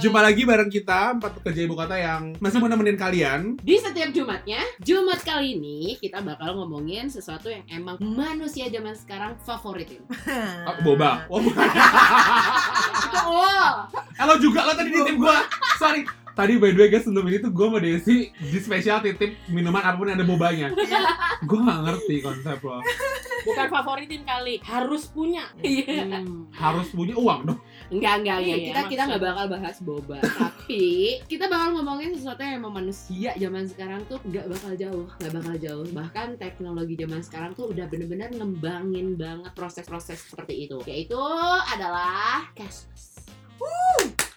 Jumpa lagi bareng kita empat pekerja ibu kota yang masih mau nemenin kalian. Di setiap Jumatnya, Jumat kali ini kita bakal ngomongin sesuatu yang emang manusia zaman sekarang favoritin. Oh, boba. Oh. Oh, Halo juga lo tadi nitip gua. Sorry. Tadi by the way guys sebelum ini tuh gue sama Desi di spesial titip minuman apa pun yang ada bobanya. gue gak ngerti konsep lo. Bukan favoritin kali, harus punya. iya. Hmm. Harus punya uang dong. Enggak, enggak, enggak. Iya, Kita kita nggak bakal bahas boba, tapi kita bakal ngomongin sesuatu yang emang manusia zaman sekarang tuh nggak bakal jauh, nggak bakal jauh. Bahkan teknologi zaman sekarang tuh udah bener-bener ngembangin banget proses-proses seperti itu. Yaitu adalah cashless.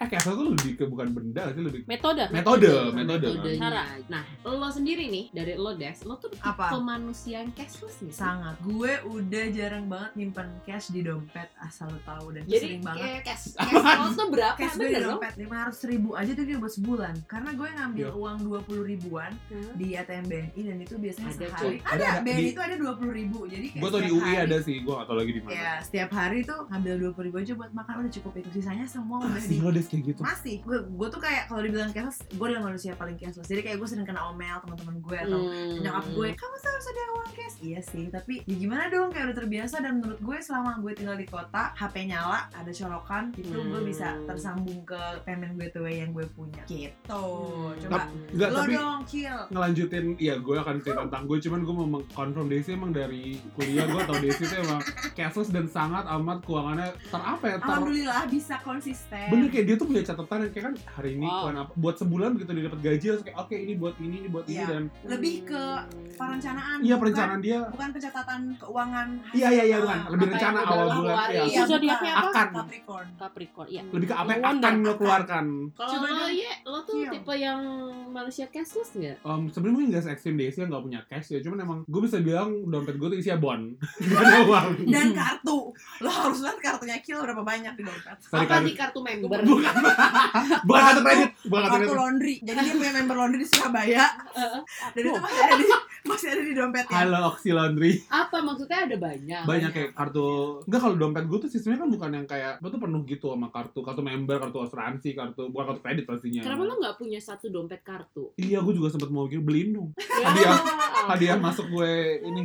Eh kayak tuh lebih ke bukan benda sih lebih Metode. metode, metode. kan. Metodenya. Cara. Nah, lo sendiri nih dari lo Des, lo tuh Apa? manusia yang cashless nih. sangat gue udah jarang banget nyimpen cash di dompet asal lo tahu dan Jadi sering banget cash, cash lo tuh berapa? cash gue di dompet lima ratus ribu aja tuh dia buat sebulan karena gue ngambil Iya. uang dua puluh ribuan Hmm. di ATM BNI dan itu biasanya Ada, sehari cuy. ada, Ada, ada. BNI itu ada dua puluh ribu jadi Gue tau di UI hari- ada sih, gue gak tau lagi di mana. ya setiap hari tuh ngambil dua puluh ribu aja buat makan udah cukup itu sisanya semua udah Masih di kayak gitu. masih gue gue tuh kayak kalau dibilang cashless gue adalah manusia paling cashless. Jadi kayak gue sering kena omel teman-teman gue atau Hmm. nyokap gue kamu tuh harus ada uang cash. Iya sih tapi ya gimana dong kayak udah terbiasa. Dan menurut gue selama gue tinggal di kota HP nyala ada colokan itu gue Hmm. bisa tersambung ke payment gateway yang gue punya. Gitu. Coba Enggak, lo tapi dong chill. ngelanjutin ya gue akan cerita tentang gue cuman gue mau mengkonfirm Desi emang dari kuliah gue tau Desi tuh emang cashless dan sangat amat keuangannya ter apa ya ter alhamdulillah bisa konsisten. Bener kayak dia tuh punya catatan yang kayak kan hari ini Wow. apa buat sebulan begitu dia dapat gaji harus kayak oke ini buat ini ini buat ini Iya. dan lebih ke perencanaan iya bukan- perencanaan dia bukan pencatatan keuangan iya iya iya bukan lebih apa rencana awal bulan ya iya. Itu zodiaknya apa? akan Capricorn Capricorn. Iya. lebih ke apa yang akan lo keluarkan Kalau Coba lo ya, lo tuh Chill. tipe yang manusia cashless nggak? Um, sebenarnya mungkin gak se-ekstrim Desi yang gak punya cash ya cuman emang gue bisa bilang dompet gue tuh isinya bon gak ada uang dan kartu lo harus lihat kartunya kill berapa banyak di dompet Apa kartu- di kartu member? bukan bukan kartu kredit bukan kartu laundry. Jadi dia punya member laundry di Surabaya. Dan itu masih ada di masih ada di dompetnya halo Oxy Laundry Apa maksudnya ada banyak? banyak kayak kartu enggak kalau dompet gue tuh sistemnya kan bukan yang kayak gue tuh penuh gitu sama kartu kartu member kartu asuransi kartu bukan kartu kredit pastinya Kenapa lo nggak punya satu dompet kartu? iya gue juga sempat mau gitu beliin dong hadiah hadiah masuk gue ini.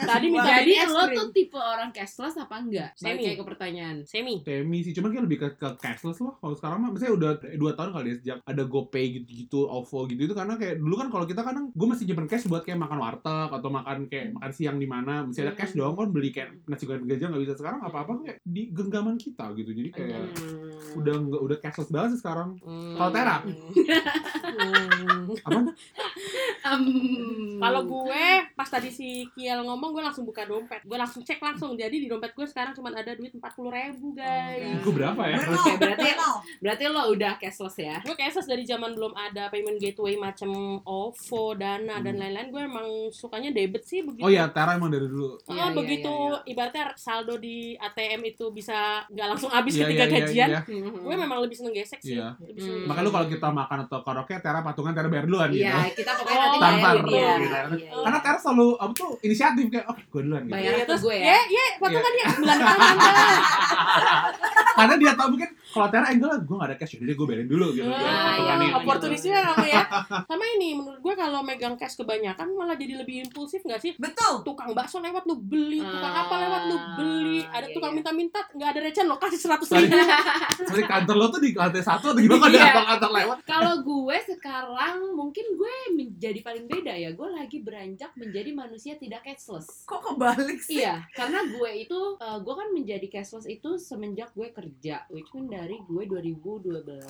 Tadi minta Jadi lo tuh tipe orang cashless apa enggak? Semi. Kayak ke pertanyaan. Semi. semi sih cuman kayak lebih ke, ke cashless loh kalau sekarang mah misalnya udah dua tahun kali ya sejak ada GoPay gitu-gitu OVO gitu itu karena kayak dulu kan kalau kita kadang gue masih nyimpen cash buat kayak makan warteg atau makan kayak makan siang di mana mesti ada cash dong kan beli kayak nasi goreng gajah nggak bisa sekarang apa-apa kayak di genggaman kita gitu jadi kayak Hmm. udah nggak udah cashless banget sih sekarang Hmm. Kalau Tera? Hmm. apa Um, Kalau gue pas tadi si Kiel ngomong gue langsung buka dompet. Gue langsung cek langsung. Jadi di dompet gue sekarang cuma ada duit 40 ribu guys. gue berapa ya Oke, berarti- gue nol. berarti lo udah cashless ya? Gue cashless dari zaman belum ada payment gateway macam OVO, Dana dan Hmm. lain-lain. Gue emang sukanya debit sih begitu. oh iya Tera emang dari dulu Oh, Iya, iya, begitu iya, ibaratnya saldo di ATM itu bisa nggak langsung habis Iya, ketika iya, iya, gajian. iya. Gue memang lebih seneng gesek sih. Iya. Lebih seneng Hmm. makanya lu kalau kita makan atau karaoke Tera patungan Tera bayar duluan gitu Iya, kita pokoknya Oh, nanti dia. Gitu. Iya, karena Tera selalu apa tuh inisiatif kayak oke gue duluan gitu Bayar Iya, ke terus gue ya. ya, ya, potongan dia bulan depan Anda. karena dia tahu mungkin kalau Tera enggak lah gue gak ada cash jadi gue bayarin dulu gitu Nah, iya, iya. gitu. Oportunisnya kamu ya. Sama ini menurut gue kalau megang cash kebanyakan malah jadi lebih impulsif nggak sih? betul Tukang bakso lewat lu beli, tukang Ah, apa lewat lu beli. Ada iya, tukang iya. minta-minta nggak ada receh lo kasih seratus ribu. Sorry, kantor lo tuh di lantai satu atau gimana ada Iya. kantor lewat Kalau gue sekarang mungkin gue menjadi paling beda ya. Gue lagi beranjak menjadi manusia tidak cashless. kok kebalik sih Iya, karena gue itu uh, gue kan menjadi cashless itu semenjak gue kerja, which mean dari gue 2012.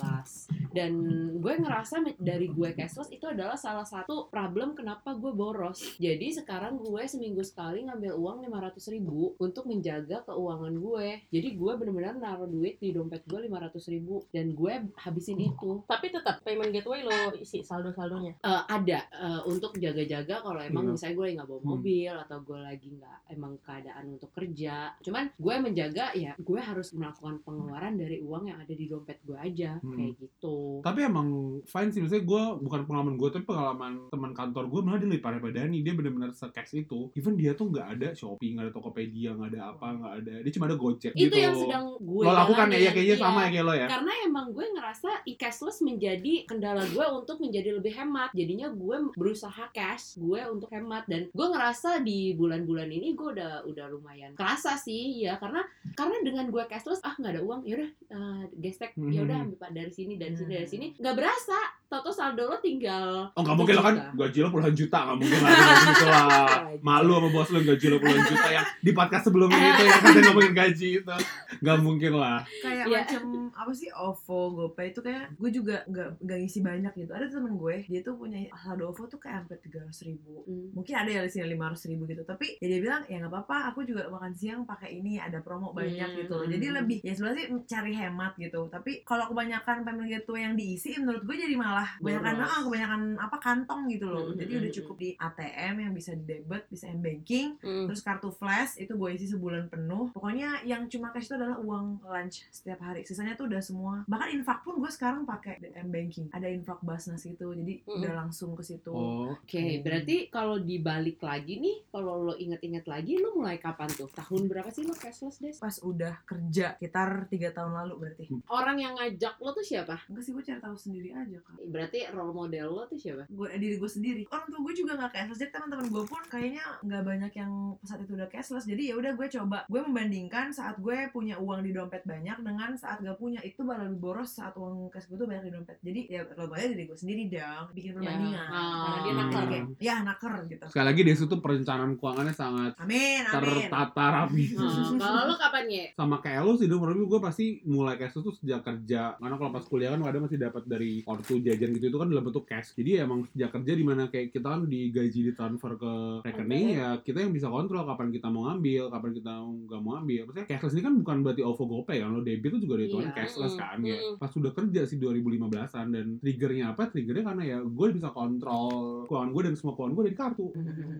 Dan gue ngerasa dari gue cashless itu adalah salah satu problem kenapa gue boros. Jadi sekarang gue seminggu sekali ngambil uang 500 ribu untuk menjaga keuangan gue. Jadi gue bener-bener naruh duit di dompet gue 500 ribu dan gue habisin itu. Tapi tetap payment gateway lo isi saldo-saldonya. Eh, ada eh, untuk jaga-jaga kalau emang Iya. misalnya gue lagi nggak bawa Hmm. mobil atau gue lagi nggak emang keadaan untuk kerja cuman gue menjaga ya gue harus melakukan pengeluaran dari uang uang yang ada di dompet gue aja Hmm. kayak gitu Tapi emang fine sih, misalnya gue bukan pengalaman gue, tapi pengalaman teman kantor gue malah dia lebih parah daripada Dani. Dia bener-bener se-cash itu. Even dia tuh nggak ada Shopee, nggak ada Tokopedia, nggak ada apa, nggak ada. Dia cuma ada Gojek itu gitu. yang sedang gue Lo lakukan ya, ya kayaknya Iya. sama ya kayak lo ya. karena emang gue ngerasa e-cashless menjadi kendala gue untuk menjadi lebih hemat jadinya gue berusaha cash gue untuk hemat dan gue ngerasa di bulan-bulan ini gue udah udah lumayan kerasa sih ya karena karena dengan gue cashless ah nggak ada uang ya udah eh, gestek ya udah Mhm. ambil dari sini dari sini dari Hmm. sini nggak berasa toto saldo lo tinggal Oh nggak mungkin lo kan gaji lo puluhan juta nggak mungkin lah gitu lah. Malu sama bos lo gaji lo puluhan juta yang di podcast sebelumnya itu yang katanya ngomongin gaji itu nggak mungkin lah. kayak Iya. macam apa sih OVO, GoPay itu kayak gue juga nggak nggak ngisi banyak gitu. Ada temen gue dia tuh punya saldo OVO tuh kayak hampir tiga ribu. Hmm. Mungkin ada yang di sini lima ribu gitu. Tapi ya dia bilang ya nggak apa-apa. Aku juga makan siang pakai ini ada promo banyak Hmm. gitu. Jadi lebih ya sebenarnya sih cari hemat gitu. Tapi kalau kebanyakan payment gateway yang diisi menurut gue jadi malah kebanyakan Boros. ah, kebanyakan apa kantong gitu loh. Hmm, Jadi hmm, udah hmm, cukup di ATM yang bisa di debit, bisa m banking, Hmm. terus kartu flash itu gue isi sebulan penuh pokoknya yang cuma cash itu adalah uang lunch setiap hari sisanya tuh udah semua bahkan infak pun gue sekarang pakai m banking ada infak basnas gitu jadi Mm-mm. udah langsung ke situ Oh, Oke, berarti kalau dibalik lagi nih, kalau lo inget-inget lagi, lo mulai kapan tuh? Tahun berapa sih lo cashless des? pas udah kerja sekitar tiga tahun lalu berarti Orang yang ngajak lo tuh siapa? enggak sih gue cari tahu sendiri aja kan Berarti role model lo tuh siapa? gue diri gue sendiri. Orang tua gue juga nggak cashless. Jadi teman-teman gue pun kayaknya nggak banyak yang saat itu udah cashless. Jadi ya udah gue coba. Gue membandingkan saat gue punya uang di dompet banyak dengan saat gak punya. Itu bakal lebih boros saat uang cash gue tuh banyak di dompet. Jadi ya kalau banyak diri gue sendiri dong. Bikin perbandingan. Ah, dia Hmm. nakal. Kayak, ya naker gitu. Sekali lagi Desu tuh perencanaan keuangannya sangat amin amin. tertata rapi. Hmm, kalau lo kapan ya? sama kayak lo sih dong menurut gue pasti mulai cash tuh sejak kerja. Karena kalau pas kuliah kan ada masih dapat dari ortu jajan gitu itu kan dalam bentuk cash. Jadi emang sejak kerja di mana kayak kita kan digaji ditransfer ke rekening ya kita yang bisa kontrol kapan kita mau ngambil kapan kita nggak mau ambil maksudnya cashless ini kan bukan berarti OVO GoPay kan lo debit tuh juga dihitungan Iya. cashless kan ya. Mm-mm. pas sudah kerja sih 2015an dan triggernya apa? Triggernya karena ya gue bisa kontrol keuangan gue dan semua keuangan gue dari kartu.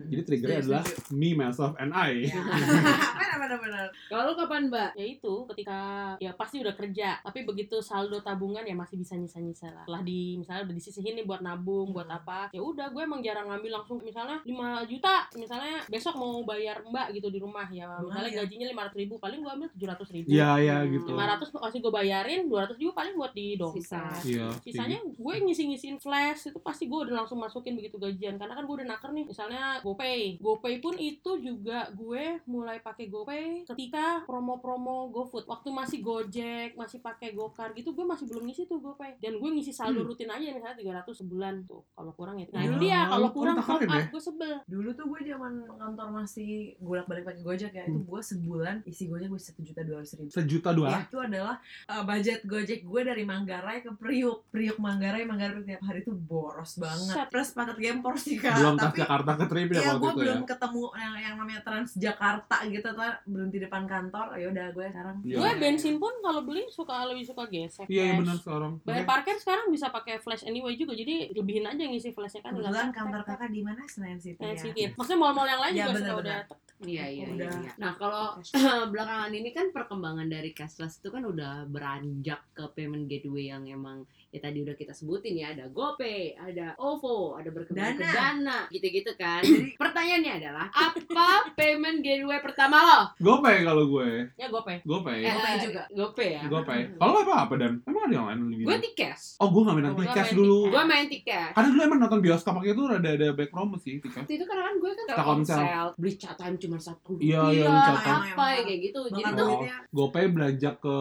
Jadi triggernya Setuju, adalah me myself and I. Ya benar benar benar. Kalau kapan mbak? ya itu ketika ya pasti udah kerja tapi begitu saldo tabungan ya masih bisa nyisa-nyisa lah. Setelah di misalnya udah disisihin nih buat nabung buat apa. Ya udah gue emang jarang ngambil langsung. Misalnya 5 juta misalnya besok mau bayar mbak gitu di rumah ya misalnya Lumayan. gajinya 500 ribu paling gue ambil 700 ribu. Iya iya Hmm. gitu. 500 masih gue bayarin 200 ribu paling buat di dompet. Sisa. Iya. sisanya gue ngisi-ngisiin flash itu pasti gue udah langsung masukin begitu gajian. Karena kan gue udah naker nih misalnya GoPay. GoPay pun itu juga gue mulai pakai GoPay ketika promo-promo GoFood. Waktu masih Gojek masih pakai GoCar gitu gue masih belum ngisi tuh GoPay. Dan gue ngisi saldo rutin aja misalnya 300 sebulan tuh kalau kurang ya nah itu Oh, dia kalau kurang top up ya? gue sebel dulu tuh gue zaman kantor masih bolak balik pakai gojek ya itu Hmm. gue sebulan isi gojek gue satu juta dua ratus ribu Sejuta dua. Ya, itu adalah uh, budget Gojek gue dari Manggarai ke Priuk. Priuk Manggarai, Manggarai tiap hari itu boros banget. Set. Plus paket gempor sih kak. Belum Tapi Jakarta ke trip ya ya waktu gue itu ya. belum ketemu yang yang namanya Transjakarta gitu tuh berhenti depan kantor. Ya udah gue sekarang. Iya. gue bensin pun kalau beli suka lebih suka gesek Iya iya benar seorang. bayar parkir sekarang bisa pakai flash anyway juga jadi lebihin aja ngisi flashnya kan Kebetulan kantor kakak di mana Senayan City Nah, ya. sedikit. Maksudnya mall-mall yang lain Ya, juga bener-bener. udah. Iya iya iya. Iya. Nah kalau belakangan ini kan perkembangan dari cashless itu kan udah beranjak ke payment gateway yang emang ya tadi udah kita sebutin ya ada GoPay, ada OVO, ada berkembang ke Dana. Gitu-gitu kan. Jadi Pertanyaannya adalah apa payment gateway pertama lo? GoPay kalau gue. Ya GoPay. GoPay. GoPay juga. GoPay ya. GoPay. Kalau apa apa dan? Ada yang lain lebih? Gue tiket. Oh gue nggak main Oh, tiket main dulu. Gue main tiket. Karena dulu emang nonton bioskop pakai itu ada ada back promo sih tiket. Waktu itu karena kan gue kan Telkomsel. Beli time cuma satu Iya, iya, apa ya kayak gitu. Jadi tuh duitnya. GoPay belanja ke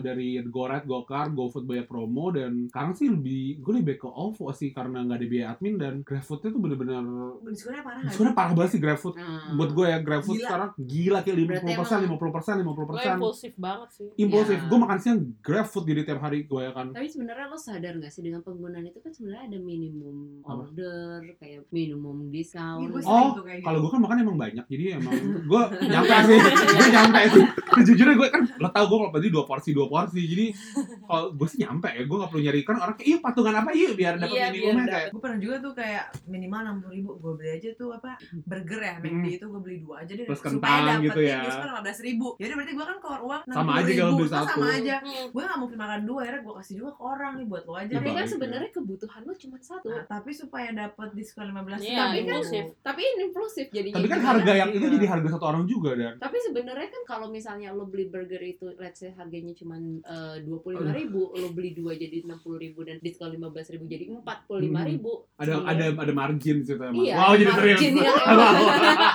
dari GoRide, GoCar, GoFood banyak promo dan sekarang sih lebih gue lebih back ke OVO sih karena nggak ada biaya admin dan GrabFoodnya tuh bener-bener Diskonnya parah sebenarnya parah banget sih GrabFood. Nah, Buat gue ya GrabFood sekarang gila kayak Berarti 50 persen, 50 persen, 50 Gue persen. impulsif banget sih. Impulsif. Ya. Gue makan siang GrabFood jadi tiap hari kali gue kan Tapi sebenarnya lo sadar gak sih dengan penggunaan itu kan sebenarnya ada minimum Apa? order, kayak minimum discount. Gue Oh, kayak kalau gitu. gue kan makan emang banyak jadi emang gue nyampe sih gue nyampe sih sejujurnya gue kan lo tau gue kalau beli dua porsi dua porsi jadi kalau gue sih nyampe ya gue gak perlu nyari kan orang kayak iya patungan apa iya biar dapat Iya, minimumnya biar kayak gue pernah juga tuh kayak minimal enam puluh ribu gue beli aja tuh apa burger ya McD Hmm. itu gue beli dua aja deh Terus supaya kentang gitu ya. diskon lima belas ribu jadi berarti gue kan keluar uang Sama aja kalau beli satu. sama aja Hmm. gue gak mungkin makan dua akhirnya gue kasih juga ke orang nih buat lo aja Iya, Tapi kan balik ya. sebenarnya kebutuhan lo cuma satu. Nah, tapi supaya dapat diskon lima belas Iya, tapi kan impulsif. tapi ini impulsif jadinya. tapi kan gimana? harga yang itu Iya. jadi harga satu orang juga dan Tapi sebenarnya kan kalau misalnya lo beli burger itu let's say harganya cuma dua puluh lima ribu, lo beli dua jadi enam puluh ribu dan diskon lima belas ribu jadi empat puluh lima ribu. ada ada ada margin sih emang Iya, wow jadi serius margin yang Wow.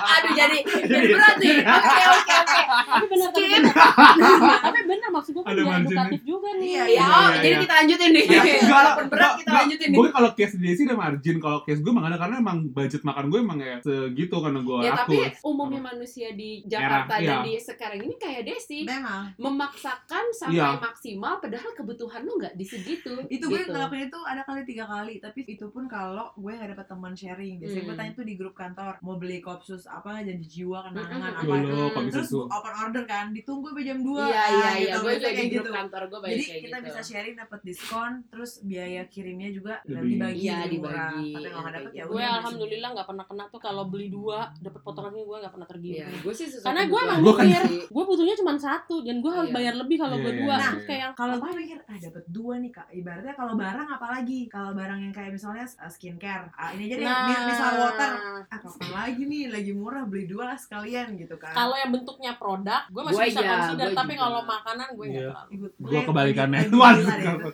Aduh jadi jadi berat nih. Oke oke oke. Tapi benar tapi benar. Tapi benar maksud gue kan Ada margin edukatif juga nih. Iya, Ya, Iya, oh, iya, jadi iya. kita lanjutin nih. Ya, enggak lah, Walaupun berat enggak, kita enggak. lanjutin nih. Gue kalau case dia sih ada margin, kalau case gue emang ada karena emang budget makan gue emang ya segitu karena gue Ya tapi akur. umumnya manusia di Jakarta Era, dan iya. di sekarang ini kayak Desi memang memaksakan sampai Iya. maksimal padahal kebutuhan lu nggak di segitu. itu gue gitu. ngelakuin itu ada kali tiga kali tapi itu pun kalau gue gak dapet teman sharing biasanya gue Hmm. tanya tuh di grup kantor mau beli kopsus apa janji jiwa kenangan apa Dulu, itu kalau bisa terus open order kan ditunggu sampai jam 2 Iya iya iya, gue juga di kayak grup gitu kantor gue banyak jadi kayak kita gitu. Bisa sharing dapat diskon terus biaya kirimnya juga Lebih. dibagi Iya, lebih murah dibagi, tapi kalau nggak kayak dapet ya udah Gue alhamdulillah nggak pernah kena tuh kalau beli dua dapat potongannya gue nggak pernah Iya, tergiur. gue sih sesuatu Karena gue emang Gua mikir, gue butuhnya cuma satu dan gue harus Iya. bayar lebih kalau Iya, gue iya, dua. iya, iya. kayak yang kalau gue mikir ah dapat dua nih kak ibaratnya kalau barang apalagi kalau barang yang kayak misalnya skincare ah, ini aja deh nah, misalnya water ah kapan lagi nih lagi murah beli dua lah sekalian gitu kan kalau yang bentuknya produk, gue masih Gua bisa iya, consider. Tapi kalau makanan gue nggak Iya. terlalu. Gue kebalikannya.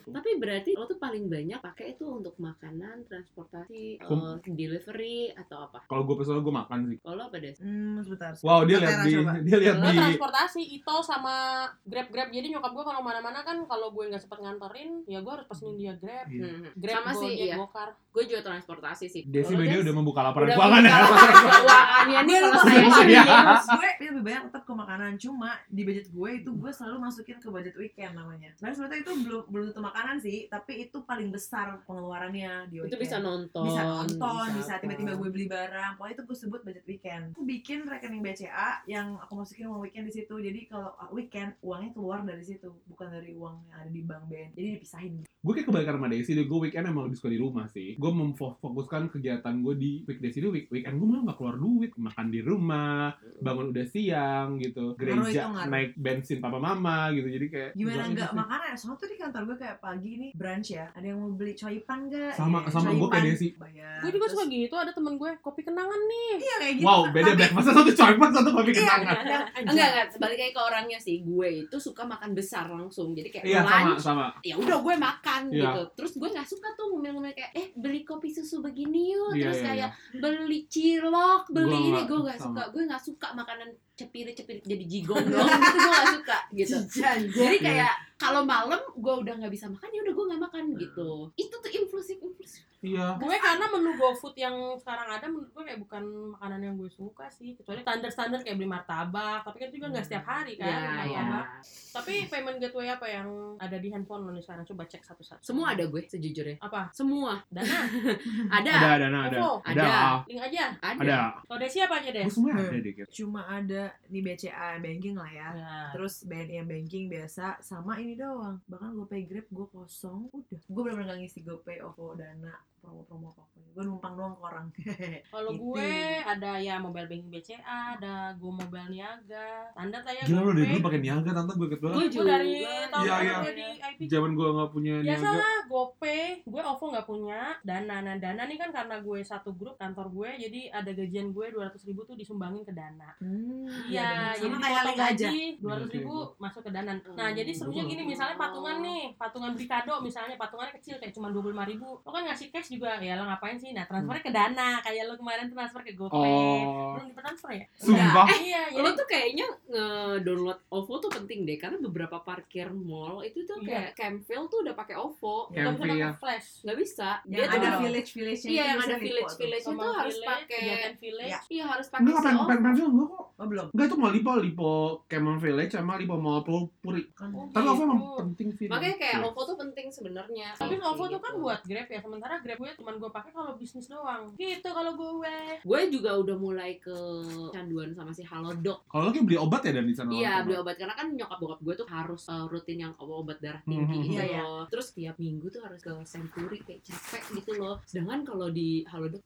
Tapi berarti lo tuh paling banyak pakai itu untuk makanan, transportasi, Kum- eh, delivery atau apa? Kalau gue personal gue makan sih. Kalau lo apa deh? Hmm, sebentar. Wow dia lihat di coba. dia lihat di transportasi itu sama grab grab. Jadi nyokap gue kalau mana-mana kan kalau gue nggak sempet nganterin, ya gue harus pesenin dia grab. Iya. Hmm. Grab Sama sih, iya. Gokar. Gue juga transportasi sih. Desi Des, udah membuka laporan keuangan ya. laporan keuangannya nih kalau saya Iya. gue lebih banyak tetap ke makanan cuma di budget gue itu gue selalu masukin ke budget weekend namanya. Nah sebetulnya itu belum belum tentu makanan sih, tapi itu paling besar pengeluarannya di Itu weekend. bisa nonton. bisa nonton, bisa tiba-tiba gue beli barang. Pokoknya itu gue sebut budget weekend. Aku bikin rekening BCA yang aku masukin uang weekend di situ. Jadi kalau uh, weekend uangnya keluar dari situ, bukan dari uang yang ada di bank BN. Jadi dipisahin. gue kayak kebalikan sama Desi deh. Gue weekend emang lebih suka di rumah sih. Gue memfokuskan kegiatan gue di weekdays ini week weekend gue malah gak keluar duit. Makan di rumah, bangun udah siang gitu. Gereja itu, naik bensin papa mama gitu. Jadi kayak Gimana sih. makanan? Soalnya tuh di kantor gue kayak pagi nih brunch ya. Ada yang mau beli coipan enggak? Sama- sama gue kayak Desi. Bayar. Gue juga suka gitu. Ada temen gue kopi kenangan nih. Iya kayak gitu. Wow, beda beda. Masa satu coipan satu kopi Iya, kenangan. yang- Enggak enggak, sebaliknya ke orangnya sih. Gue itu suka makan besar langsung. Jadi kayak Iya sama lunch, sama. ya udah gue makan Iya. gitu. Terus gue nggak suka tuh ngomel-ngomel kayak eh beli kopi susu begini yuk. Iya, Terus iya, kayak beli cilok, beli Gua ini gue nggak sama. suka. Gue nggak suka makanan cepirit-cepirit jadi jigong dong. gitu gue nggak suka gitu. Jadi kayak kalau malam gue udah nggak bisa makan ya udah gue nggak makan gitu. Itu tuh impulsif impulsif. Iya. Gue karena menu GoFood yang sekarang ada menurut gue kayak bukan makanan yang gue suka sih. Kecuali standar-standar kayak beli martabak. Tapi kan itu juga nggak setiap hari kan Ya, beli ya. martabak. Tapi payment gateway apa yang ada di handphone lo nih sekarang? Coba cek satu-satu. Semua ada gue sejujurnya. Apa? Semua Dana? ada. Ada ada ada. OVO? Ada. Ada. Link aja. Ada. Ada. Kalau Desi apa aja deh? Gue semua Hmm. ada deh. gitu. cuma ada di BCA banking lah ya. Ya. Terus BNI yang banking biasa sama ini doang. Bahkan GoPay Grab gue kosong. Udah. Gue bener-bener gak ngisi GoPay, OVO, Dana, promo-promo apa pun. Gue numpang doang ke orang. Kalau Gitu. gue ada ya mobile banking BCA, ada Go Mobile Niaga, standar lah ya. Gila lo dari dulu pakai niaga tante gue ket banget. Gue Gue juga. dari tahun Iya, lalu iya. gue di IP. Zaman gue gak punya niaga. Biasalah GoPay, gue OVO nggak punya. Dana, nah Dana nih kan karena gue satu grup kantor gue, jadi ada gajian gue 200 ribu tuh disumbangin ke Dana. Hmm, Iya, bener. jadi sama kayak gaji 200 Iya, ribu masuk ke Dana. Nah, Hmm. jadi serunya gini, misalnya patungan nih, patungan beli kado misalnya, patungannya kecil kayak cuma 25 ribu. Lo kan ngasih cash juga, ya lo ngapain sih? Nah, transfernya ke Dana, kayak lo kemarin transfer ke GoPay. Oh. Belum ditransfer ya? Sumpah. Iya, Lo jadi tuh kayaknya nge-download OVO tuh penting deh karena beberapa parkir mall itu tuh Iya. kayak Campville tuh udah pakai OVO. nggak bisa ya. pakai flash. nggak bisa. Yang Dia tuh ada tuh- village-village-nya Iya, itu yang ada village village itu harus Village, pakai Village. Iya. Iya harus pakai Enggak si pengen pengen enggak kok. Oh belum. Enggak itu mau lipo, lipo Camel Village sama lipo Mall Puri. Kan. Oh, Tapi OVO emang gitu. penting sih. makanya kayak Iya. OVO tuh penting sebenarnya Tapi OVO tuh kan gitu. buat Grab ya, sementara Grab gue cuman gue pakai kalau bisnis doang. Gitu kalau gue. gue juga udah mulai ke canduan sama si Halodoc Kalau lo kayak beli obat ya dan di sana. Iya beli obat karena kan nyokap bokap gue tuh harus uh, rutin yang obat darah tinggi Mhm. gitu Iya, iya. loh. Terus tiap minggu tuh harus ke Century kayak capek gitu loh. Sedangkan kalau di Halodoc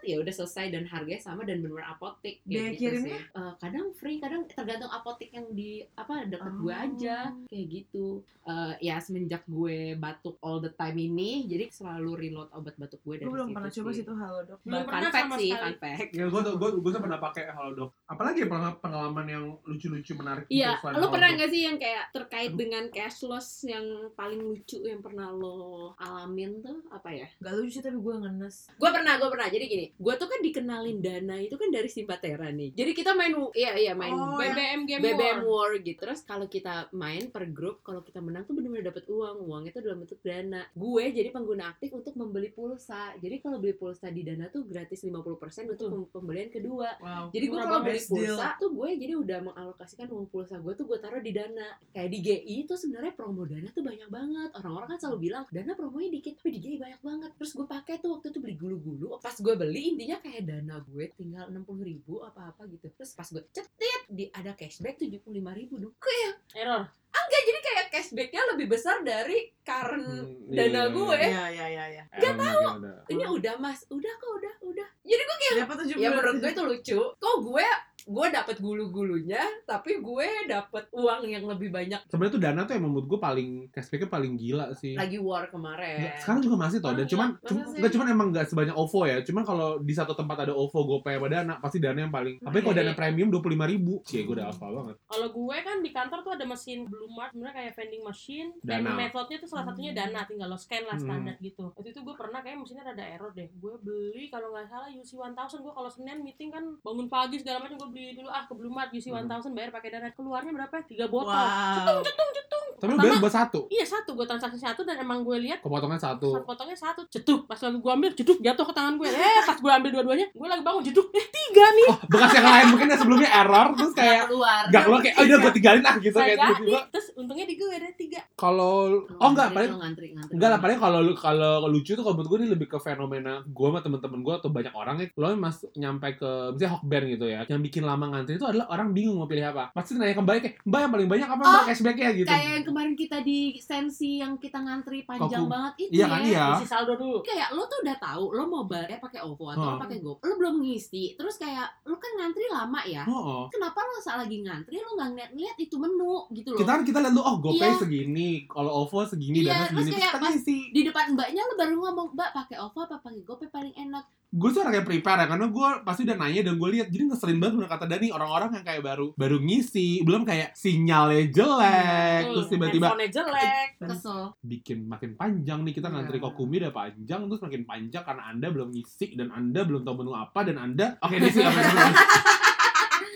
ya udah selesai dan harganya sama dan bener apotek Biaya kayak gitu kirimnya? sih. Eh, kadang free, kadang tergantung apotek yang di apa dekat gue Oh. aja kayak gitu. Eh, ya semenjak gue batuk all the time ini, jadi selalu reload obat batuk gue dari Gue belum pernah coba sih tuh halo dok. Belum Fun pernah fact sama sih, sekali. fun fact. Ya gue tuh gue gue tuh pernah pakai Halodoc. Apalagi ya pengalaman, yang lucu-lucu menarik. gitu Iya, selain lo pernah Halodoc? nggak sih yang kayak terkait Aduh. dengan cashless yang paling lucu yang pernah lo alamin tuh apa ya? Gak lucu sih tapi gue ngenes. Gue pernah, gue pernah. Jadi gini, gue tuh kan dikenalin Dana itu kan dari Simpatera nih. Jadi kita main, iya iya main Oh, BBM, BBM Game BBM War. War gitu. Terus kalau kita main per grup, kalau kita menang tuh bener-bener dapet uang. Uang itu dalam bentuk dana. Gue jadi pengguna aktif untuk membeli pulsa. Jadi kalau beli pulsa di Dana tuh gratis 50% untuk Betul. pem- pembelian kedua. Wow. Jadi gue kalau beli Best deal. pulsa tuh gue jadi udah mengalokasikan uang pulsa gue tuh gue taruh di dana. Kayak di GI tuh sebenarnya promo dana tuh banyak banget. Orang-orang kan selalu bilang dana promonya dikit, tapi di GI banyak banget. Terus gue pakai tuh waktu itu beli gulu-gulu. Pas gue beli intinya kayak dana gue tinggal 60 ribu apa-apa gitu. Terus pas gue cetit di ada cashback 75 ribu dong. Kayak Error. Enggak jadi kayak cashbacknya lebih besar dari current Hmm, dana iya, gue. Iya iya iya iya. Gak tahu. Ini udah mas, udah kok udah udah. Jadi gue kayak ya menurut gue itu lucu kok gue gue dapet gulu-gulunya tapi gue dapet uang yang lebih banyak Sebenarnya tuh dana tuh yang menurut gue paling cashbacknya paling gila sih. lagi war kemarin Nggak, sekarang juga masih tau dan cuman nggak, cum- masa sih? nggak cuman emang nggak sebanyak OVO ya cuman kalau di satu tempat ada OVO GoPay sama Dana pasti Dana yang paling apalagi kalau Iya, Dana iya. premium dua puluh lima ribu cie gue udah hafal banget Kalau gue kan di kantor tuh ada mesin Blue Mart, sebenarnya kayak vending machine. Dan Dana. metodenya tuh salah satunya Dana, tinggal lo scan lah Hmm. standar gitu. Waktu itu gue pernah kayak mesinnya ada error deh. Gue beli kalau nggak salah UC 1000 gue kalau Senin meeting kan bangun pagi segala macam gue beli dulu ah ke Blue Mart UC Hmm. 1000 bayar pakai Dana. Keluarnya berapa? Tiga botol. Wow. Cetung cetung cetung. tapi lu Pertama- bayar buat satu Iya satu, gue transaksi satu dan emang gue lihat kepotongnya satu satu potongnya satu, cetuk. Pas lagi gue ambil, cetuk jatuh ke tangan gue. Eh, pas gue ambil dua-duanya, gue lagi bangun, cetuk. Eh, tiga nih. oh bekas yang lain mungkin yang sebelumnya error terus kayak keluar nggak keluar kayak oh udah gue tinggalin ah gitu Saya kayak tiba-tiba Terus untungnya di gue ada tiga. kalau Lu oh enggak ngantri, paling lu Enggak lah, paling kalau lu- kalau lucu tuh kalau menurut gue ini lebih ke fenomena gue sama temen-temen gue atau banyak orang ya lo mas nyampe ke misalnya Hokben gitu ya yang bikin lama ngantri itu adalah orang bingung mau pilih apa pasti nanya kembali kayak mbak yang paling banyak apa mbak Oh, cashbacknya gitu kayak yang kemarin kita di sensi yang kita ngantri panjang Koku. banget itu iya ya kan iya Isi saldo dulu. kayak lo tuh udah tahu lo mau bayar pakai OVO atau Hmm. pakai Go lo belum ngisi terus kayak lo kan ngantri lama ya oh, oh. kenapa lo saat lagi ngantri lo nggak ngeliat-ngeliat itu menu gitu loh kita kan kita lihat lu oh GoPay Iya. segini kalau OVO segini Iya, dana terus segini kayak terus pas- ngisi di depan mbaknya lo baru ngomong mbak pakai OVO apa pakai GoPay paling enak gue tuh orang yang prepare ya karena gue pasti udah nanya dan gue lihat jadi ngeselin banget bener kata Dani orang-orang yang kayak baru baru ngisi belum kayak sinyalnya jelek Hmm, terus tiba-tiba jelek. kesel bikin makin panjang nih kita ngantri Iya. kokumi udah panjang terus makin panjang karena anda belum ngisi dan anda belum tahu menu apa dan anda oke ini sih apa yang-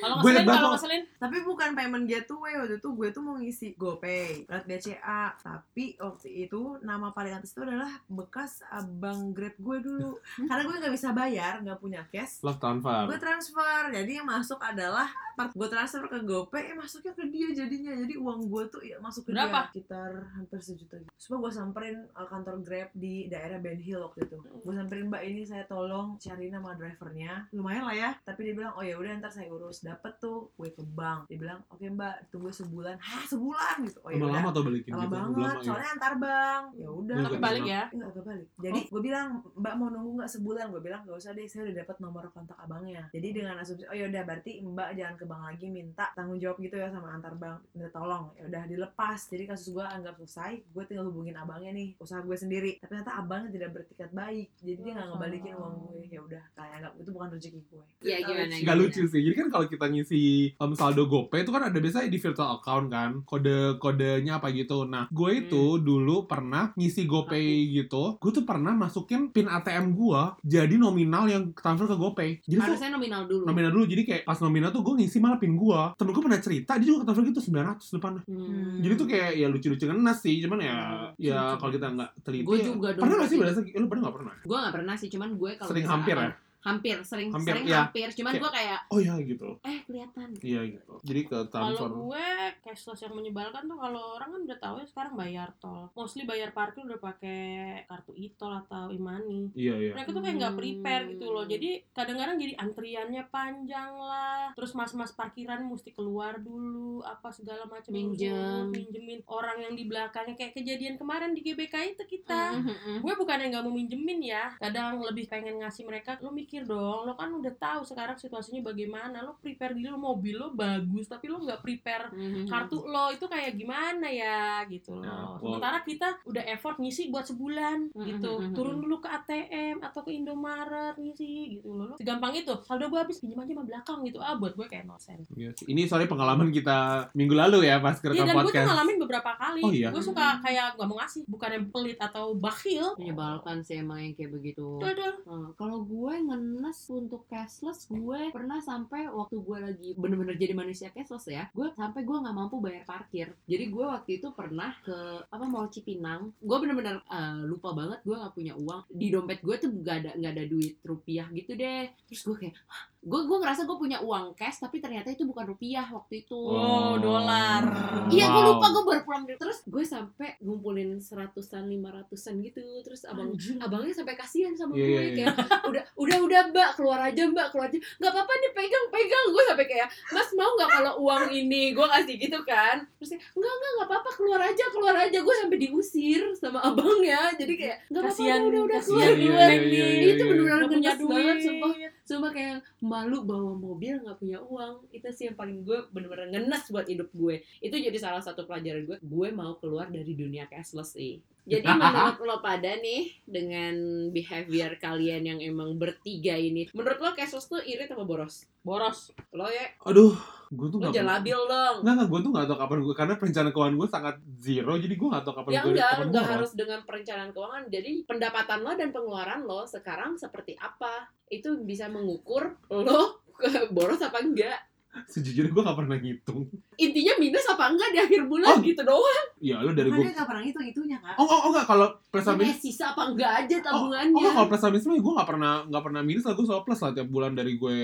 Kalau Gue ngeselin, liat kalau banget. ngeselin, Tapi bukan payment gateway. Waktu itu gue tuh mau ngisi GoPay lewat BCA tapi waktu itu nama paling atas itu adalah bekas abang Grab gue dulu. Karena gue nggak bisa bayar nggak punya cash. Love transfer. Gue transfer. Jadi yang masuk adalah part gue transfer ke GoPay eh masuknya ke dia jadinya. Jadi uang gue tuh ya masuk ke Berapa? dia sekitar hampir sejuta gitu. Supaya gue samperin uh, kantor Grab di daerah Ben Hill waktu itu. Gue samperin mbak ini saya tolong cari nama drivernya. Lumayan lah ya. Tapi dia bilang oh ya udah ntar saya urus dapet tuh gue ke bank dia bilang oke mbak tunggu sebulan hah sebulan gitu oh ya lama udah lama tuh balikin lama gitu banget Belum- soalnya antar bank ya udah tapi balik ya. Enggak, enggak balik. Jadi gue bilang, Mbak mau nunggu nggak sebulan? Gue bilang nggak usah deh, saya udah dapat nomor kontak abangnya. Jadi dengan asumsi, oh yaudah berarti Mbak jangan ke bank lagi minta tanggung jawab gitu ya sama antar bank. Minta tolong, ya udah dilepas. Jadi kasus gue anggap selesai, gue tinggal hubungin abangnya nih, usaha gue sendiri. Tapi ternyata abangnya tidak bertikat baik, jadi dia nggak ngebalikin uang gue. Ya udah, kayak anggap itu bukan rezeki gue. Iya, gimana, Gak lucu sih. Jadi kan kalau kita ngisi um, saldo GoPay itu kan ada biasanya di virtual account kan, kode-kodenya apa gitu. Nah, gue itu Hmm. dulu pernah ngisi GoPay gitu. Gue tuh pernah masukin pin ATM gue jadi nominal yang transfer ke GoPay. Jadi tuh harusnya nominal dulu nominal dulu jadi kayak pas nominal tuh gue ngisi malah pin gue. Temen gue pernah cerita dia juga transfer gitu 900 depannya. Hmm. Jadi tuh kayak ya lucu-lucu ngenes sih, cuman ya Hmm, ya kalau kita nggak teliti. gue ya- juga dong Pernah gak sih berasa lu pernah gak pernah? gue gak pernah sih cuman gue kalau Sering hampir ya? Hampir sering Hampir, sering iya. hampir cuman Kayak- gue kayak oh ya gitu eh kelihatan iya gitu jadi ke Kalau transfer gue cashless yang menyebalkan tuh kalau orang kan udah tahu ya sekarang bayar tol. Mostly bayar parkir udah pakai kartu e-tol atau e-money. iya iya Mereka tuh kayak nggak prepare Hmm. gitu loh. Jadi kadang-kadang jadi antriannya panjang lah. Terus mas-mas parkiran mesti keluar dulu apa segala macam Minjem. minjemin orang yang di belakangnya kayak kejadian kemarin di GBK itu kita. Mhm. gue bukan yang nggak mau minjemin ya kadang lebih pengen ngasih mereka lo mikir dong lo kan udah tahu sekarang situasinya bagaimana lo prepare diri lo mobil lo bagus tapi lo nggak prepare Mhm. kartu lo itu kayak gimana ya gitu Ya, loh wow. sementara kita udah effort ngisi buat sebulan Mhm, gitu mhm, turun dulu ke ATM atau ke Indomaret ngisi gitu loh Lo segampang itu saldo gue habis pinjam aja sama belakang gitu ah buat gue kayak nosen Iya sih. ini soalnya pengalaman kita minggu lalu ya pas Iya rekam dan gue tuh podcast ngalamin beberapa kali Oh, iya? gue suka kayak gak mau ngasih bukan yang pelit atau bakhil menyebalkan sih emang yang kayak begitu. Nah, kalau gue ngenes untuk cashless, gue pernah sampai waktu gue lagi bener-bener jadi manusia cashless ya, gue sampai gue nggak mampu bayar parkir. Jadi gue waktu itu pernah ke apa Mall Cipinang, gue bener-bener eh, lupa banget gue nggak punya uang. Di dompet gue tuh nggak ada nggak ada duit rupiah gitu deh. Terus gue kayak, "Hah?" Gue gue ngerasa gue punya uang cash tapi ternyata itu bukan rupiah waktu itu. Oh, dolar. Iya, gue Wow. lupa gue baru pulang. Terus gue sampai ngumpulin seratusan, lima ratusan gitu. Terus abang abangnya sampai kasihan sama Iya, gue iya, iya. kayak udah udah udah mbak keluar aja mbak keluar aja nggak apa-apa nih pegang pegang gue sampai kayak mas mau nggak kalau uang ini gue kasih gitu kan terus dia, enggak enggak nggak apa-apa keluar aja keluar aja gue sampai diusir sama abangnya jadi kayak nggak apa-apa Kasihan, udah udah kasihan keluar iya, keluar iya, iya, iya, itu benar-benar Gak punya banget sumpah Sumpah kayak malu bawa mobil nggak punya uang. Itu sih yang paling gue bener-bener ngenes buat hidup gue. Itu jadi salah satu pelajaran gue. Gue mau keluar dari dunia cashless sih Jadi menurut lo pada nih Dengan behavior kalian yang emang bertiga ini Menurut lo cashless tuh irit apa boros? boros. Lo ya, aduh gue tuh lo nggak jangan labil dong. Nggak, nggak, gue tuh nggak tahu kapan gue, karena perencanaan keuangan gue sangat zero, jadi gue nggak tahu kapan Ya gue enggak, kapan enggak harus dengan perencanaan keuangan. Jadi pendapatan lo dan pengeluaran lo sekarang seperti apa? Itu bisa mengukur lo boros apa enggak Sejujurnya gue nggak pernah ngitung. intinya minus apa enggak di akhir Oh. bulan gitu doang Ya lu dari gue. nggak pernah ngitung itunya kak. Oh, oh, oh enggak, kalau plus minus sisa apa enggak aja Oh, tabungannya oh, kalau plus minus gue nggak pernah nggak pernah minus lah gue selalu plus lah tiap bulan dari gue.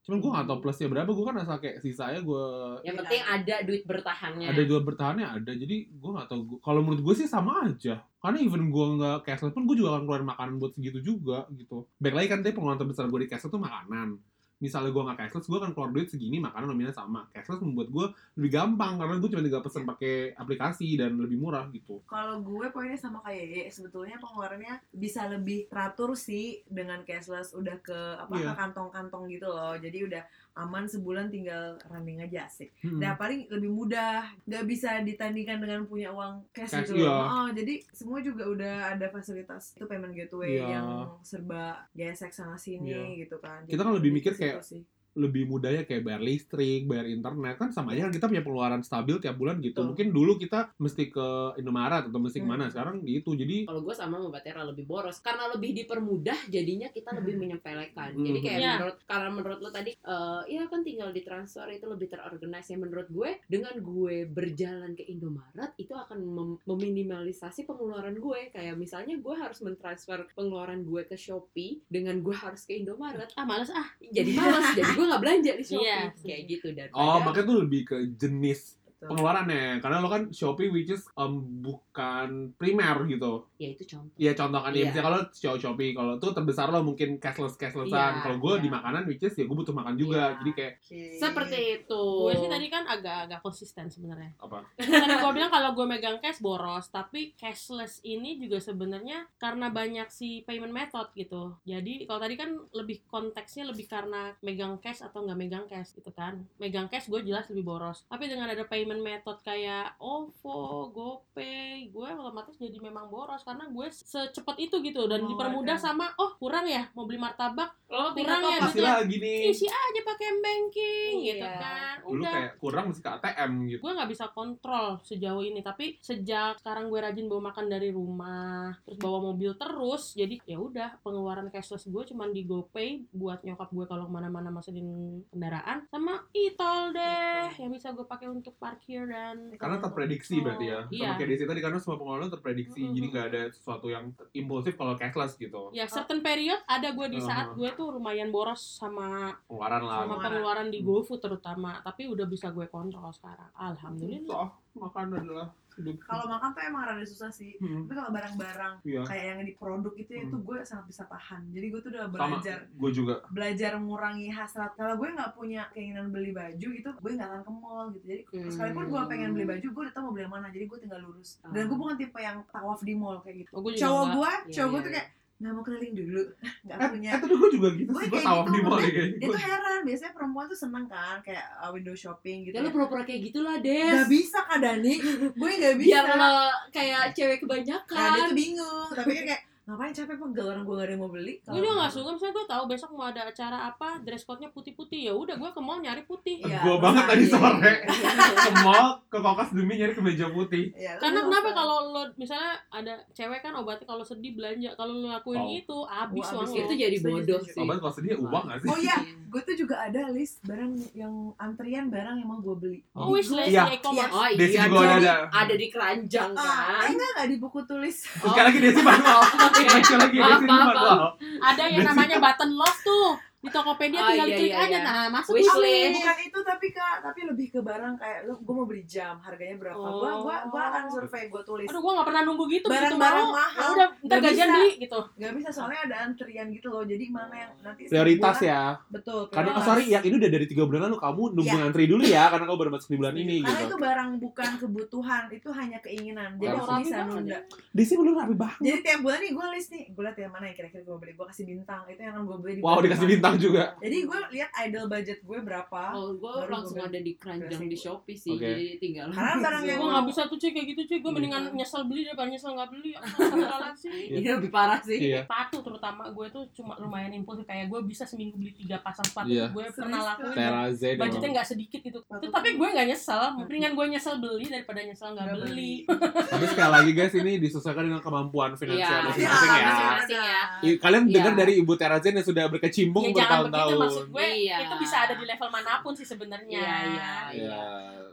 Cuman gue nggak tahu plusnya berapa. Gue kan asal kayak sisanya gue yang penting ada duit bertahannya ada dua bertahannya ada. Jadi gue nggak tahu. Gua- Kalau menurut gue sih sama aja. Karena even gue nggak cashless pun gue juga akan keluarin makanan buat segitu juga gitu. Baik lagi kan tadi pengeluaran terbesar gue di cashless tuh makanan. Misalnya gue nggak cashless, gue akan keluar duit segini, makanan nominal sama. Cashless membuat gue lebih gampang karena gue cuma tinggal pesen pakai aplikasi dan lebih murah gitu. Kalau gue poinnya sama kayak Ye, sebetulnya pengeluarannya bisa lebih teratur sih dengan cashless udah ke apa Iya. ke kantong-kantong gitu loh. Jadi udah aman sebulan tinggal running aja asik. Hmm. Nah paling lebih mudah, nggak bisa ditandingkan dengan punya uang cash, Cash, gitu loh. iya. Oh, jadi semua juga udah ada fasilitas itu payment gateway Iya. yang serba gesek sana sini Iya. gitu kan. Kita kan lebih mikir kayak- sih. Lebih mudahnya kayak bayar listrik, bayar internet kan sama aja kan kita punya pengeluaran stabil tiap bulan gitu. Betul. Mungkin dulu kita mesti ke Indomaret atau mesti Hmm. ke mana, sekarang gitu. Jadi kalau gue sama sama Batera lebih boros karena lebih dipermudah jadinya kita lebih menyepelekan jadi Hmm. kayak Iya. menurut karena menurut lo tadi eh ya kan tinggal ditransfer itu lebih terorganisasi ya menurut gue dengan gue berjalan ke Indomaret itu akan mem- meminimalisasi pengeluaran gue kayak misalnya gue harus mentransfer pengeluaran gue ke Shopee dengan gue harus ke Indomaret ah males ah jadi malas jadi gue nggak belanja di Shopee Iya. kayak gitu dan oh makanya tuh lebih ke jenis Betul. pengeluarannya karena lo kan Shopee which is um, bukan primer gitu. ya itu contoh Iya contoh kan ya Iya. misalnya kalau Shopee Shopee kalau tuh terbesar lo mungkin cashless cashlessan. Iya, kalau gue iya. di makanan which is ya gue butuh makan juga. Iya. Jadi kayak Oke. seperti itu gue sih tadi kan agak-agak konsisten sebenarnya apa? tadi gue bilang kalau gue megang cash boros tapi cashless ini juga sebenarnya karena banyak si payment method gitu jadi kalau tadi kan lebih konteksnya lebih karena megang cash atau nggak megang cash gitu kan megang cash gue jelas lebih boros tapi dengan ada payment method kayak OVO, GoPay gue otomatis jadi memang boros karena gue secepat itu gitu dan Oh, dipermudah sama oh kurang ya mau beli martabak lo Kurang ya, Pasti duitnya. lah gini. isi aja pakai banking gitu Iya. kan Dulu udah kayak kurang mesti ke ATM gitu. gue nggak bisa kontrol sejauh ini tapi sejak sekarang gue rajin bawa makan dari rumah terus bawa mobil terus jadi ya udah pengeluaran cashless gue cuman di GoPay buat nyokap gue kalau ke mana-mana masukin kendaraan sama e-tol deh yang bisa gue pakai untuk parkir dan Karena terprediksi berarti ya. Iya. Sama kayak di situ tadi karena karena semua pengeluaran terprediksi. Mm-mm. jadi nggak ada sesuatu yang impulsif kalau cashless gitu. Ya certain period ada gue di saat Uh-huh. gue tuh lumayan boros sama pengeluaran lah. sama Pengeluaran. di GoFood terutama tapi udah bisa gue kontrol sekarang. Alhamdulillah makan adalah hidup Kalau makan tuh emang rada susah sih. Hmm, Tapi kalau barang-barang iya kayak yang di produk itu Hmm. itu gue sangat bisa tahan. Jadi gue tuh udah sama belajar gue juga belajar mengurangi hasrat. Kalau gue nggak punya keinginan beli baju itu gue nggak akan ke mall gitu. Jadi Hmm. sekalipun gue pengen beli baju, gue udah tau mau beli yang mana. Jadi gue tinggal lurus. Dan gue bukan tipe yang tawaf di mall kayak gitu. oh, gue juga Cowok gue, Iya, cowok gue iya, tuh kayak nggak mau keliling dulu, nggak eh, punya. eh tapi gue juga gitu Gue kayak tawaf gitu, di mall maksudnya kayak Dia tuh heran, biasanya perempuan tuh seneng kan kayak uh, window shopping gitu. Ya lu pura-pura kayak gitulah, Des. Gak bisa Kak Dani, gue gak bisa. Biar lo kayak cewek Nah, dia kebanyakan. tuh bingung, tapi kan kayak ngapain capek pegel orang gue gak ada yang mau beli. gue juga gak suka misalnya gue tahu besok mau ada acara apa dress code-nya putih-putih ya udah gue ke mall nyari putih Iya, gue banget tadi iya. sore ke mall ke kokas demi nyari kemeja putih Iya, lu karena kenapa kalau lo misalnya ada cewek kan obatnya kalau sedih belanja kalau lo lakuin Oh. itu abis Oh, uang Itu jadi bodoh sih. obat kalau sedih uang gak sih Oh iya, gue tuh juga ada list barang yang antrian barang yang mau gue beli. oh wish list Iya. di e-commerce Oh Desi iya, juga jadi ada. ada di keranjang Ah, kan. eh enggak enggak di buku tulis. Sekali lagi Desi manual lagi Maaf, maaf, ada yang namanya button love tuh di Tokopedia Oh, tinggal iya, klik iya, aja iya. nah masuk Wish di Oh, list. bukan itu tapi kak, tapi lebih ke barang kayak lu gue mau beli jam, harganya berapa? Gue Oh. gua gua akan survei gue tulis. aduh gue gak pernah nunggu gitu Barang-barang mau mahal. ya udah ntar Nggak gajian beli gitu Gak bisa soalnya ada antrian gitu loh. Jadi mana yang nanti setiap prioritas bulan- ya Betul. karena oh, sorry yang ini udah dari tiga bulan lalu kamu nunggu Iya. ngantri dulu ya karena kamu baru masuk di bulan ini Karena gitu itu barang bukan kebutuhan, itu hanya keinginan. Jadi Harus aku bisa banget nunda. Desi belum rapi banget Jadi tiap bulan nih gue list nih, gue liat yang mana yang kira-kira gue beli. Gue kasih bintang, itu yang akan gue beli di wow dikasih depan. Juga Jadi gue lihat idle budget gue berapa. Oh, gue Baru langsung ada di keranjang di. Shopee sih, Oke. jadi tinggal. Karena barang yang gue gak bisa tuh cuy kayak gitu cuy gue Iya. mendingan nyesel beli daripada nyesel gak beli sih Ini lebih parah sih. iya sepatu terutama gue tuh cuma lumayan impulsif kayak gue bisa seminggu beli tiga pasang sepatu Iya. gue pernah lakuin budgetnya nggak sedikit gitu tapi gue nggak nyesel mendingan gue nyesel beli daripada nyesel nggak Nggak beli tapi sekali lagi guys ini disesuaikan dengan kemampuan Iya, finansial iya, masing-masing ya masing-masing ya. Kalian Iya. dengar dari Ibu Terazen yang sudah berkecimpung ya bertahun-tahun. maksud gue Iya. itu bisa ada di level mana pun sih sebenarnya Iya, iya, Iya.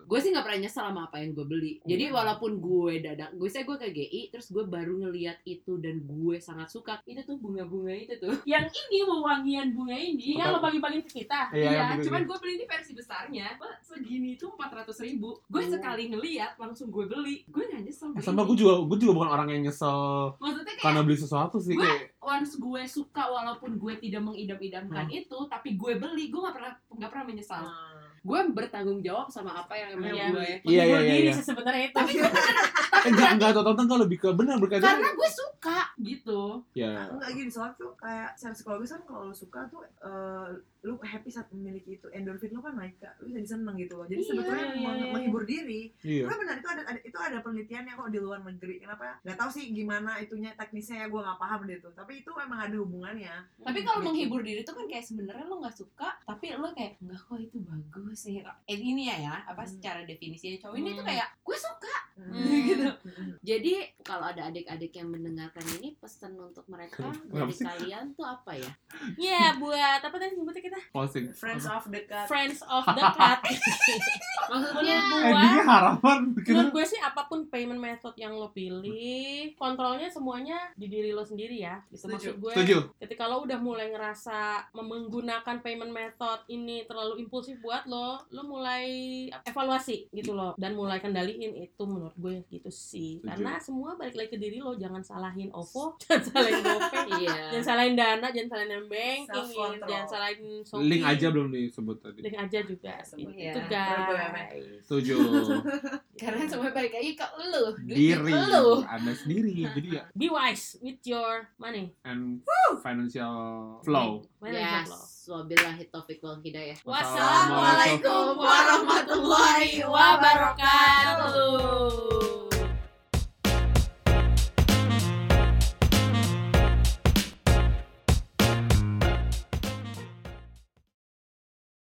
Gue sih nggak pernah nyesel sama apa yang gue beli. Jadi walaupun gue dadak, gue saya gue ke GI, terus gue baru ngeliat itu dan gue sangat suka. Itu tuh bunga-bunga itu tuh. yang ini wewangian bunga ini yang lo bagi-bagi ke kita Iya, Iya, cuman gue beli ini versi besarnya. Segini tuh empat ratus ribu. Gue Oh. sekali ngeliat langsung gue beli. Gue nggak nyesel. Eh, beli sama ini. gue juga gue juga bukan orang yang nyesel Maksudnya kayak karena beli sesuatu sih Gue- kayak once gue suka walaupun gue tidak mengidam-idamkan Hmm. itu, tapi gue beli, gue nggak pernah nggak pernah menyesal. Hmm. Gue bertanggung jawab sama apa yang emang Iya. gue. Iya, menghibur iya, diri iya. sih sebenarnya itu eh, enggak enggak atau enggak lebih ke benar berkaitan Karena gue suka gitu. ya Enggak gini soalnya tuh kayak secara psikologis kan kalau lu suka tuh eh, lu happy saat memiliki itu endorfin lu kan naik kak lu jadi seneng gitu loh jadi Iya, sebetulnya iya, meng- iya. menghibur diri iya Karena benar itu ada, ada itu ada penelitiannya kok di luar negeri kenapa nggak tahu sih gimana itunya teknisnya ya gue nggak paham deh tuh tapi itu emang ada hubungannya Tapi kalau Gitu. menghibur diri tuh kan kayak sebenarnya lo nggak suka, tapi lo kayak enggak kok itu bagus sih. Eh, ini ya ya, apa Hmm. secara definisinya cowok ini tuh Hmm. kayak gue suka. Hmm. gitu. Hmm. Jadi kalau ada adik-adik yang mendengarkan ini pesan untuk mereka dari kalian tuh apa ya? Iya buat apa tadi sebutnya kita closing friends of dekat friends of the cat Maksudnya Menurut endingnya harapan kita Menurut gue sih apa pun payment method yang lo pilih, kontrolnya semuanya di diri lo sendiri ya. Gitu Setuju. maksud gue. setuju Ketika lo udah mulai ngerasa menggunakan payment method ini terlalu impulsif buat lo, lo mulai evaluasi gitu loh dan mulai kendaliin itu menurut gue gitu sih. Setuju. Karena semua balik lagi ke diri lo, jangan salahin OVO, jangan salahin GoPay, iya. jangan salahin Dana, jangan salahin banking, Self-control. jangan salahin Shopee. link aja belum disebut tadi Link aja juga. Sebut. Itu Iya. guys. setuju Karena semua balik lagi ke lo, diri lo. anda sendiri jadi ya Be wise with your money. And financial flow Financial flow. Yes, wabillahi taufiq wal hidayah. Wassalamualaikum warahmatullahi wabarakatuh.